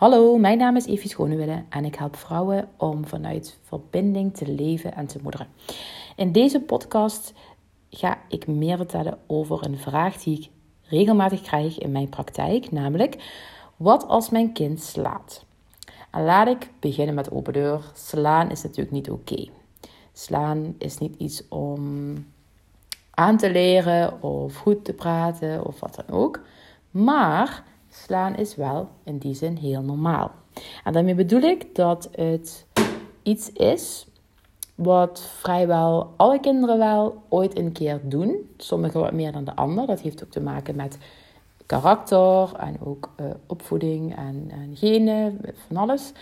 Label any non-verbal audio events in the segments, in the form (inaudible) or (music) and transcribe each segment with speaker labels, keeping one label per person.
Speaker 1: Hallo, mijn naam is Evie Schonewille en ik help vrouwen om vanuit verbinding te leven en te moederen. In deze podcast ga ik meer vertellen over een vraag die ik regelmatig krijg in mijn praktijk, namelijk wat als mijn kind slaat? En laat ik beginnen met open deur. Slaan is natuurlijk niet oké. Slaan is niet iets om aan te leren of goed te praten of wat dan ook. Maar slaan is wel in die zin heel normaal. En daarmee bedoel ik dat het iets is wat vrijwel alle kinderen wel ooit een keer doen. Sommigen wat meer dan de ander. Dat heeft ook te maken met karakter en ook uh, opvoeding en, en genen, van alles.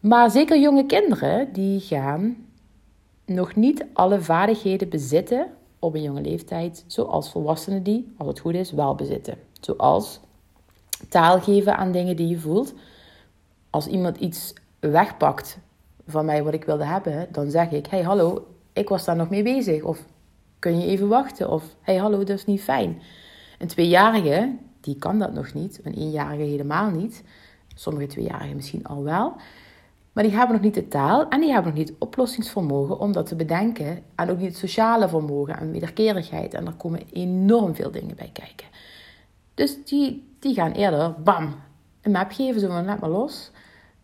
Speaker 1: Maar zeker jonge kinderen, die gaan nog niet alle vaardigheden bezitten op een jonge leeftijd, zoals volwassenen die, als het goed is, wel bezitten. Zoals taal geven aan dingen die je voelt. Als iemand iets wegpakt van mij wat ik wilde hebben, dan zeg ik: Hey, hallo, ik was daar nog mee bezig. Of kun je even wachten? Of hey, hallo, dat is niet fijn. Een tweejarige, die kan dat nog niet. Een eenjarige helemaal niet. Sommige tweejarigen misschien al wel. Maar die hebben nog niet de taal en die hebben nog niet het oplossingsvermogen om dat te bedenken. En ook niet het sociale vermogen en wederkerigheid. En er komen enorm veel dingen bij kijken. Dus die, die gaan eerder, bam, een map geven, zo van laat maar los.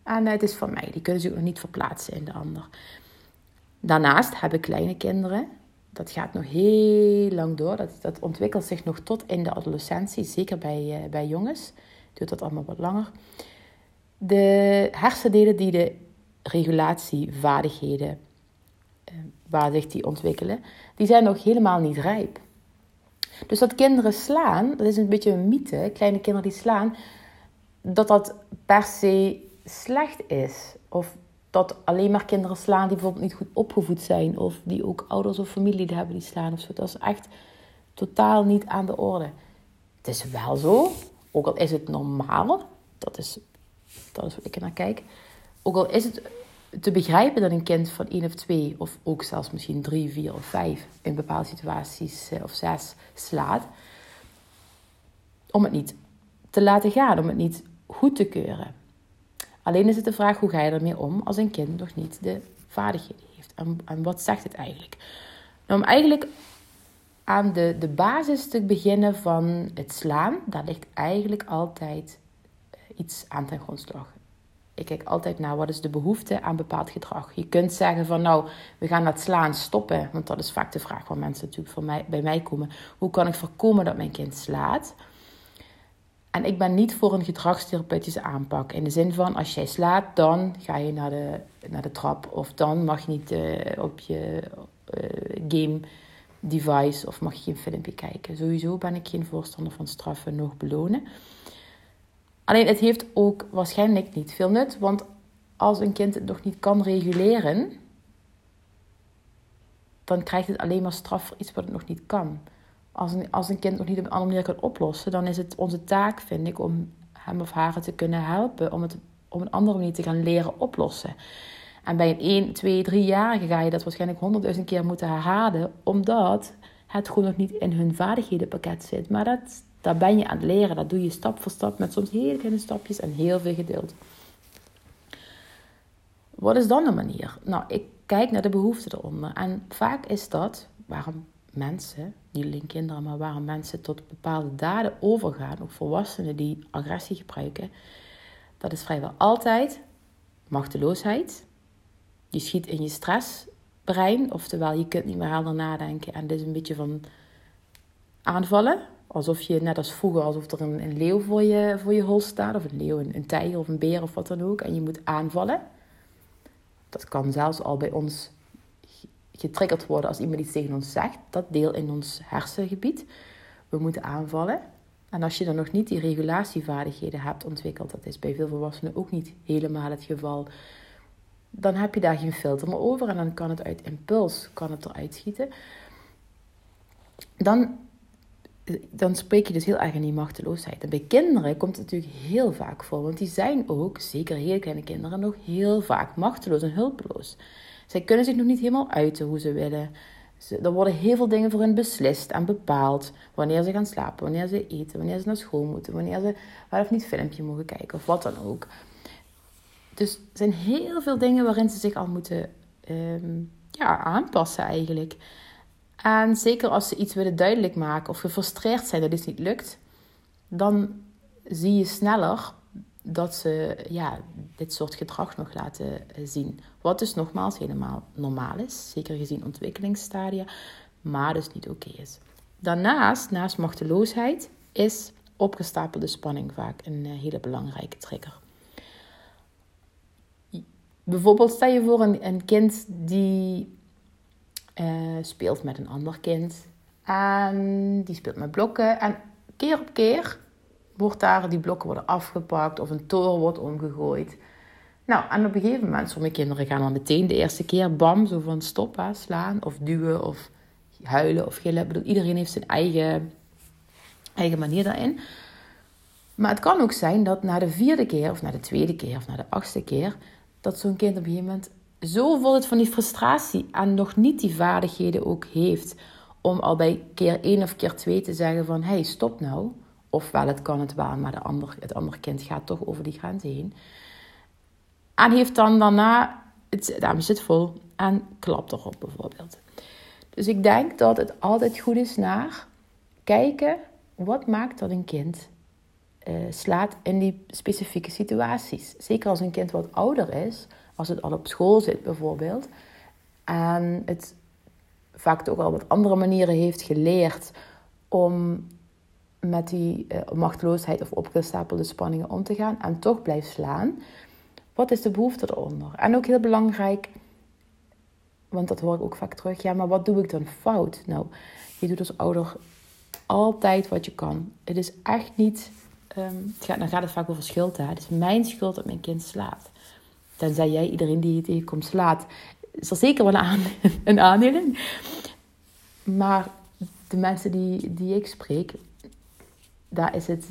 Speaker 1: En het is van mij. Die kunnen zich ook nog niet verplaatsen in de ander. Daarnaast hebben kleine kinderen, dat gaat nog heel lang door. Dat, dat ontwikkelt zich nog tot in de adolescentie, zeker bij, uh, bij jongens. Duurt dat allemaal wat langer. De hersendelen die de regulatievaardigheden, uh, waar zich die ontwikkelen, die zijn nog helemaal niet rijp. Dus dat kinderen slaan, dat is een beetje een mythe, kleine kinderen die slaan, dat dat per se slecht is. Of dat alleen maar kinderen slaan die bijvoorbeeld niet goed opgevoed zijn. Of die ook ouders of familie hebben die slaan of zo. Dat is echt totaal niet aan de orde. Het is wel zo, ook al is het normaal. Dat is, dat is wat ik er naar kijk. Ook al is het te begrijpen dat een kind van één of twee, of ook zelfs misschien drie, vier of vijf in bepaalde situaties eh, of zes slaat, om het niet te laten gaan, om het niet goed te keuren. Alleen is het de vraag hoe ga je ermee om als een kind nog niet de vaardigheden heeft. En, en wat zegt het eigenlijk? Nou, om eigenlijk aan de, de basis te beginnen van het slaan, daar ligt eigenlijk altijd eh, iets aan ten grondslag. Ik kijk altijd naar wat is de behoefte aan bepaald gedrag. Je kunt zeggen van nou, we gaan dat slaan stoppen. Want dat is vaak de vraag waar mensen natuurlijk voor mij, bij mij komen. Hoe kan ik voorkomen dat mijn kind slaat? En ik ben niet voor een gedragstherapeutische aanpak. In de zin van, als jij slaat, dan ga je naar de, naar de trap. Of dan mag je niet uh, op je uh, game device of mag je geen filmpje kijken. Sowieso ben ik geen voorstander van straffen nog belonen. Alleen het heeft ook waarschijnlijk niet veel nut. Want als een kind het nog niet kan reguleren, dan krijgt het alleen maar straf voor iets wat het nog niet kan als een, als een kind nog niet op een andere manier kan oplossen, dan is het onze taak, vind ik, om hem of haar te kunnen helpen om het op een andere manier te gaan leren oplossen. En bij een 1, 2, 3-jarige ga je dat waarschijnlijk honderdduizend keer moeten herhalen, omdat het gewoon nog niet in hun vaardighedenpakket zit. Maar dat, daar ben je aan het leren. Dat doe je stap voor stap met soms hele kleine stapjes en heel veel geduld. Wat is dan de manier? Nou, ik kijk naar de behoeften eronder. En vaak is dat, waarom mensen, niet alleen kinderen, maar waarom mensen tot bepaalde daden overgaan, ook volwassenen die agressie gebruiken, dat is vrijwel altijd machteloosheid. Die schiet in je stressbrein, oftewel je kunt niet meer helder nadenken en dit is een beetje van aanvallen. Alsof je, net als vroeger, alsof er een, een leeuw voor je, voor je hol staat, of een leeuw, een, een tijger of een beer of wat dan ook, en je moet aanvallen. Dat kan zelfs al bij ons getriggerd worden als iemand iets tegen ons zegt. Dat deel in ons hersengebied. We moeten aanvallen. En als je dan nog niet die regulatievaardigheden hebt ontwikkeld, dat is bij veel volwassenen ook niet helemaal het geval, dan heb je daar geen filter meer over en dan kan het uit impuls kan het eruit schieten. Dan, dan spreek je dus heel erg in die machteloosheid. En bij kinderen komt het natuurlijk heel vaak voor, want die zijn ook, zeker heel kleine kinderen, nog heel vaak machteloos en hulpeloos. Zij kunnen zich nog niet helemaal uiten hoe ze willen. er worden heel veel dingen voor hen beslist en bepaald. Wanneer ze gaan slapen, wanneer ze eten, wanneer ze naar school moeten, wanneer ze wel of niet filmpje mogen kijken of wat dan ook. Dus er zijn heel veel dingen waarin ze zich al moeten ehm, ja, aanpassen eigenlijk. En zeker als ze iets willen duidelijk maken of gefrustreerd zijn dat iets niet lukt, dan zie je sneller dat ze ja, dit soort gedrag nog laten eh, zien. Wat dus nogmaals helemaal normaal is, zeker gezien ontwikkelingsstadia, maar dus niet oké is. Daarnaast, naast machteloosheid, is opgestapelde spanning vaak een eh, hele belangrijke trigger. Bijvoorbeeld stel je voor een, een kind die uh, speelt met een ander kind en die speelt met blokken en keer op keer wordt daar, die blokken worden afgepakt of een toren wordt omgegooid. Nou, en op een gegeven moment, sommige kinderen gaan dan meteen de eerste keer bam, zo van stoppen, slaan of duwen of huilen of gillen. Ik bedoel, iedereen heeft zijn eigen, eigen manier daarin. Maar het kan ook zijn dat na de vierde keer, of na de tweede keer, of na de achtste keer, dat zo'n kind op een gegeven moment zo vol is van die frustratie en nog niet die vaardigheden ook heeft om al bij keer één of keer twee te zeggen van, hey, stop nou. Ofwel, het kan het wel, maar de ander, het andere kind gaat toch over die grens heen. En heeft dan daarna, het, daarom zit vol, en klapt erop bijvoorbeeld. Dus ik denk dat het altijd goed is naar kijken, wat maakt dat een kind uh, slaat in die specifieke situaties. Zeker als een kind wat ouder is, als het al op school zit bijvoorbeeld, en het vaak ook al wat andere manieren heeft geleerd om met die uh, machteloosheid of opgestapelde spanningen om te gaan en toch blijft slaan. Wat is de behoefte eronder? En ook heel belangrijk, want dat hoor ik ook vaak terug. Ja, maar wat doe ik dan fout? Nou, je doet als ouder altijd wat je kan. Het is echt niet, um, het gaat, dan gaat het vaak over schuld. Hè? Het is mijn schuld dat mijn kind slaat. Tenzij jij iedereen die je tegenkomt slaat, is er zeker wel een, aan. (laughs) Maar de mensen die, die ik spreek, daar is, het,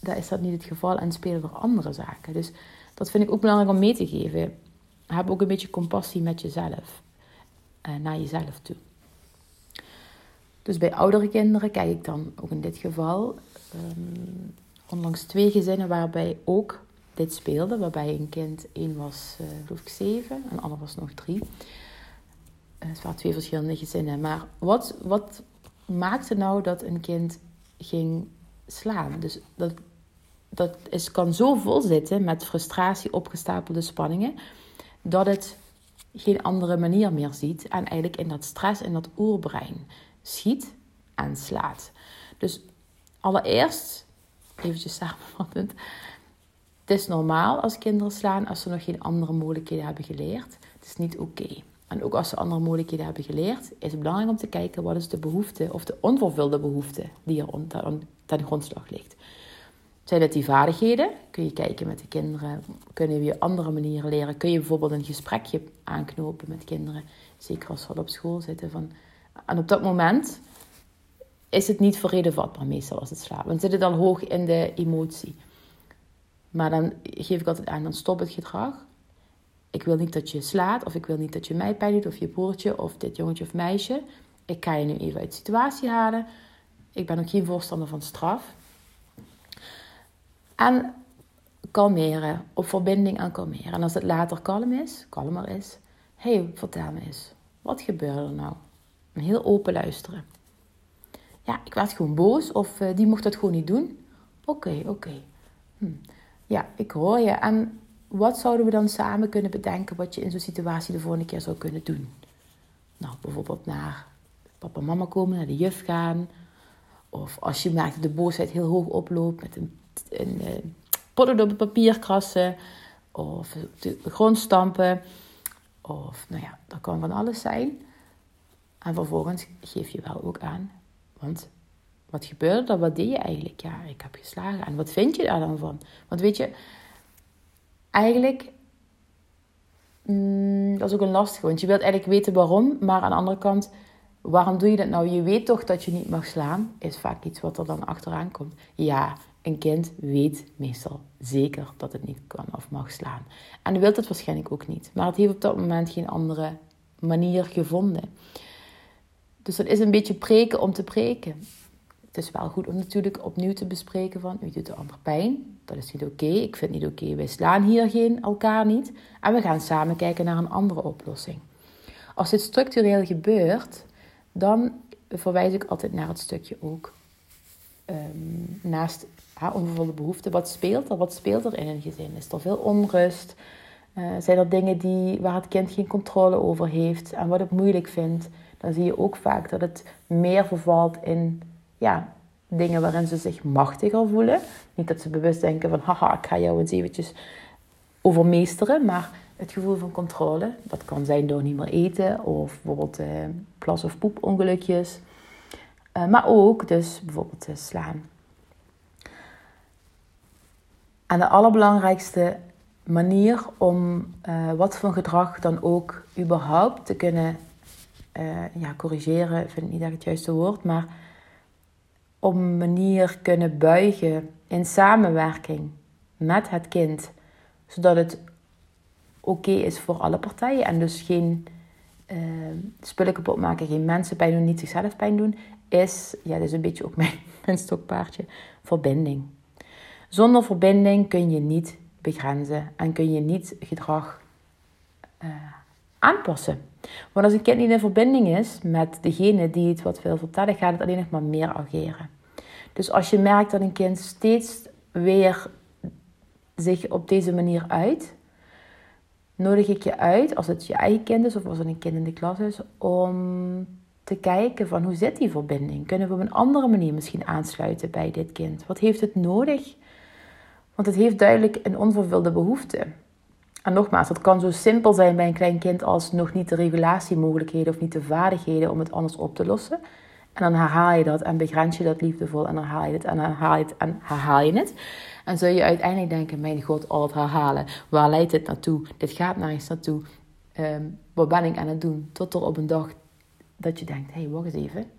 Speaker 1: daar is dat niet het geval en spelen er andere zaken. Dus dat vind ik ook belangrijk om mee te geven. Heb ook een beetje compassie met jezelf. Naar jezelf toe. Dus bij oudere kinderen kijk ik dan ook in dit geval um, onlangs twee gezinnen waarbij ook dit speelde. Waarbij een kind, één was uh, geloof ik zeven en de ander was nog drie. Uh, het waren twee verschillende gezinnen. Maar wat, wat maakte nou dat een kind ging slaan. Dus dat, dat is, kan zo vol zitten met frustratie, opgestapelde spanningen, dat het geen andere manier meer ziet en eigenlijk in dat stress, in dat oerbrein schiet en slaat. Dus allereerst, eventjes samenvattend, het is normaal als kinderen slaan als ze nog geen andere mogelijkheden hebben geleerd. Het is niet oké. En ook als ze andere mogelijkheden hebben geleerd, is het belangrijk om te kijken wat is de behoefte of de onvervulde behoefte die er ten grondslag ligt. Zijn het die vaardigheden? Kun je kijken met de kinderen. Kunnen we andere manieren leren? Kun je bijvoorbeeld een gesprekje aanknopen met kinderen? Zeker als ze al op school zitten. Van... En op dat moment is het niet voor reden vatbaar meestal als het slapen. Want zitten dan hoog in de emotie. Maar dan geef ik altijd aan, dan stop het gedrag. Ik wil niet dat je slaat, of ik wil niet dat je mij pijn doet, of je broertje, of dit jongetje of meisje. Ik ga je nu even uit de situatie halen. Ik ben ook geen voorstander van straf. En kalmeren, op verbinding aan kalmeren. En als het later kalm is, kalmer is, hé, hey, vertel me eens, wat gebeurde er nou? En heel open luisteren. Ja, ik werd gewoon boos of uh, die mocht dat gewoon niet doen. Oké, oké. Hm. Ja, ik hoor je. En wat zouden we dan samen kunnen bedenken wat je in zo'n situatie de volgende keer zou kunnen doen? Nou, bijvoorbeeld naar papa en mama komen, naar de juf gaan. Of als je merkt dat de boosheid heel hoog oploopt met een, een, een potlood op het papier krassen. Of de grond stampen. Of nou ja, dat kan van alles zijn. En vervolgens geef je wel ook aan. Want wat gebeurde er? Wat deed je eigenlijk? Ja, ik heb geslagen. En wat vind je daar dan van? Want weet je, eigenlijk, mm, dat is ook een lastige. Want je wilt eigenlijk weten waarom. Maar aan de andere kant, waarom doe je dat nou? Je weet toch dat je niet mag slaan? Is vaak iets wat er dan achteraan komt. Ja, een kind weet meestal zeker dat het niet kan of mag slaan. En wil het waarschijnlijk ook niet. Maar het heeft op dat moment geen andere manier gevonden. Dus dat is een beetje preken om te preken. Is wel goed om natuurlijk opnieuw te bespreken van, u doet de ander pijn. Dat is niet oké. Ik vind het niet oké. Wij slaan hier geen elkaar niet. En we gaan samen kijken naar een andere oplossing. Als dit structureel gebeurt, dan verwijs ik altijd naar het stukje ook. Um, naast ja, onvervulde behoeften, wat speelt er? Wat speelt er in een gezin? Is er veel onrust? Uh, zijn er dingen die, waar het kind geen controle over heeft en wat het moeilijk vindt? Dan zie je ook vaak dat het meer vervalt in ja, dingen waarin ze zich machtiger voelen. Niet dat ze bewust denken van haha, ik ga jou eens eventjes overmeesteren, maar het gevoel van controle. Dat kan zijn door niet meer eten of bijvoorbeeld eh, plas- of poepongelukjes. Uh, maar ook dus bijvoorbeeld uh, slaan. En de allerbelangrijkste manier om uh, wat voor gedrag dan ook überhaupt te kunnen ja, corrigeren, vind ik niet echt het juiste woord, maar op een manier kunnen buigen in samenwerking met het kind, zodat het oké is voor alle partijen en dus geen uh, spullen kapot maken, geen mensen pijn doen, niet zichzelf pijn doen, is, ja, dat is een beetje ook mijn, (laughs) mijn stokpaardje, verbinding. Zonder verbinding kun je niet begrenzen en kun je niet gedrag uh, aanpassen. Want als een kind niet in verbinding is met degene die het wat wil vertellen, gaat het alleen nog maar meer ageren. Dus als je merkt dat een kind steeds weer zich op deze manier uit, nodig ik je uit, als het je eigen kind is of als het een kind in de klas is, om te kijken van hoe zit die verbinding? Kunnen we op een andere manier misschien aansluiten bij dit kind? Wat heeft het nodig? Want het heeft duidelijk een onvervulde behoefte. En nogmaals, het kan zo simpel zijn bij een klein kind als nog niet de regulatiemogelijkheden of niet de vaardigheden om het anders op te lossen. En dan herhaal je dat en begrens je dat liefdevol en herhaal je het en herhaal je het en herhaal je het. En zul je uiteindelijk denken, mijn god, al het herhalen. Waar leidt dit naartoe? Dit gaat nergens naartoe. Um, wat ben ik aan het doen? Tot er op een dag dat je denkt, hé, hey, wacht eens even.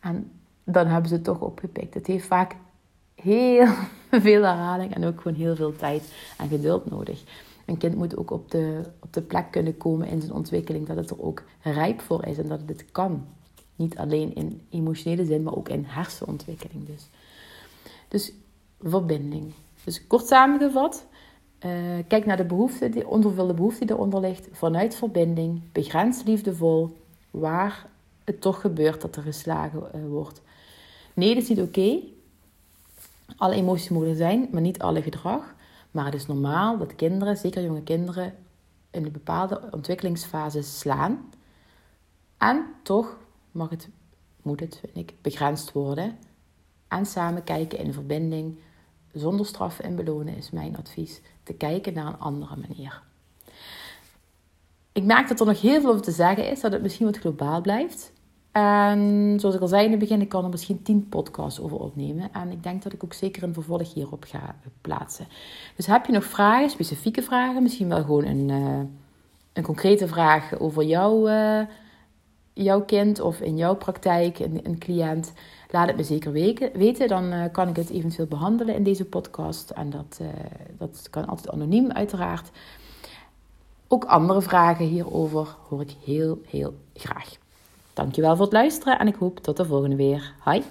Speaker 1: En dan hebben ze het toch opgepikt. Het heeft vaak heel (laughs) veel herhaling en ook gewoon heel veel tijd en geduld nodig. Een kind moet ook op de, op de plek kunnen komen in zijn ontwikkeling dat het er ook rijp voor is en dat het kan. Niet alleen in emotionele zin, maar ook in hersenontwikkeling dus. Dus verbinding. Dus kort samengevat, uh, kijk naar de behoefte, die behoefte die eronder ligt. Vanuit verbinding, begrens liefdevol, waar het toch gebeurt dat er geslagen uh, wordt. Nee, dat is niet oké. Alle emoties mogen zijn, maar niet alle gedrag. Maar het is normaal dat kinderen, zeker jonge kinderen, in een bepaalde ontwikkelingsfase slaan. En toch mag het, moet het, vind ik, begrensd worden. En samen kijken in verbinding, zonder straffen en belonen is mijn advies. Te kijken naar een andere manier. Ik merk dat er nog heel veel te zeggen is, dat het misschien wat globaal blijft. En zoals ik al zei in het begin, ik kan er misschien tien podcasts over opnemen. En ik denk dat ik ook zeker een vervolg hierop ga plaatsen. Dus heb je nog vragen, specifieke vragen, misschien wel gewoon een, uh, een concrete vraag over jouw, uh, jouw kind of in jouw praktijk, een, een cliënt, laat het me zeker weten. Dan uh, kan ik het eventueel behandelen in deze podcast. En dat, dat kan altijd anoniem, uiteraard. Ook andere vragen hierover hoor ik heel, heel graag. Dankjewel voor het luisteren en ik hoop tot de volgende weer. Hoi!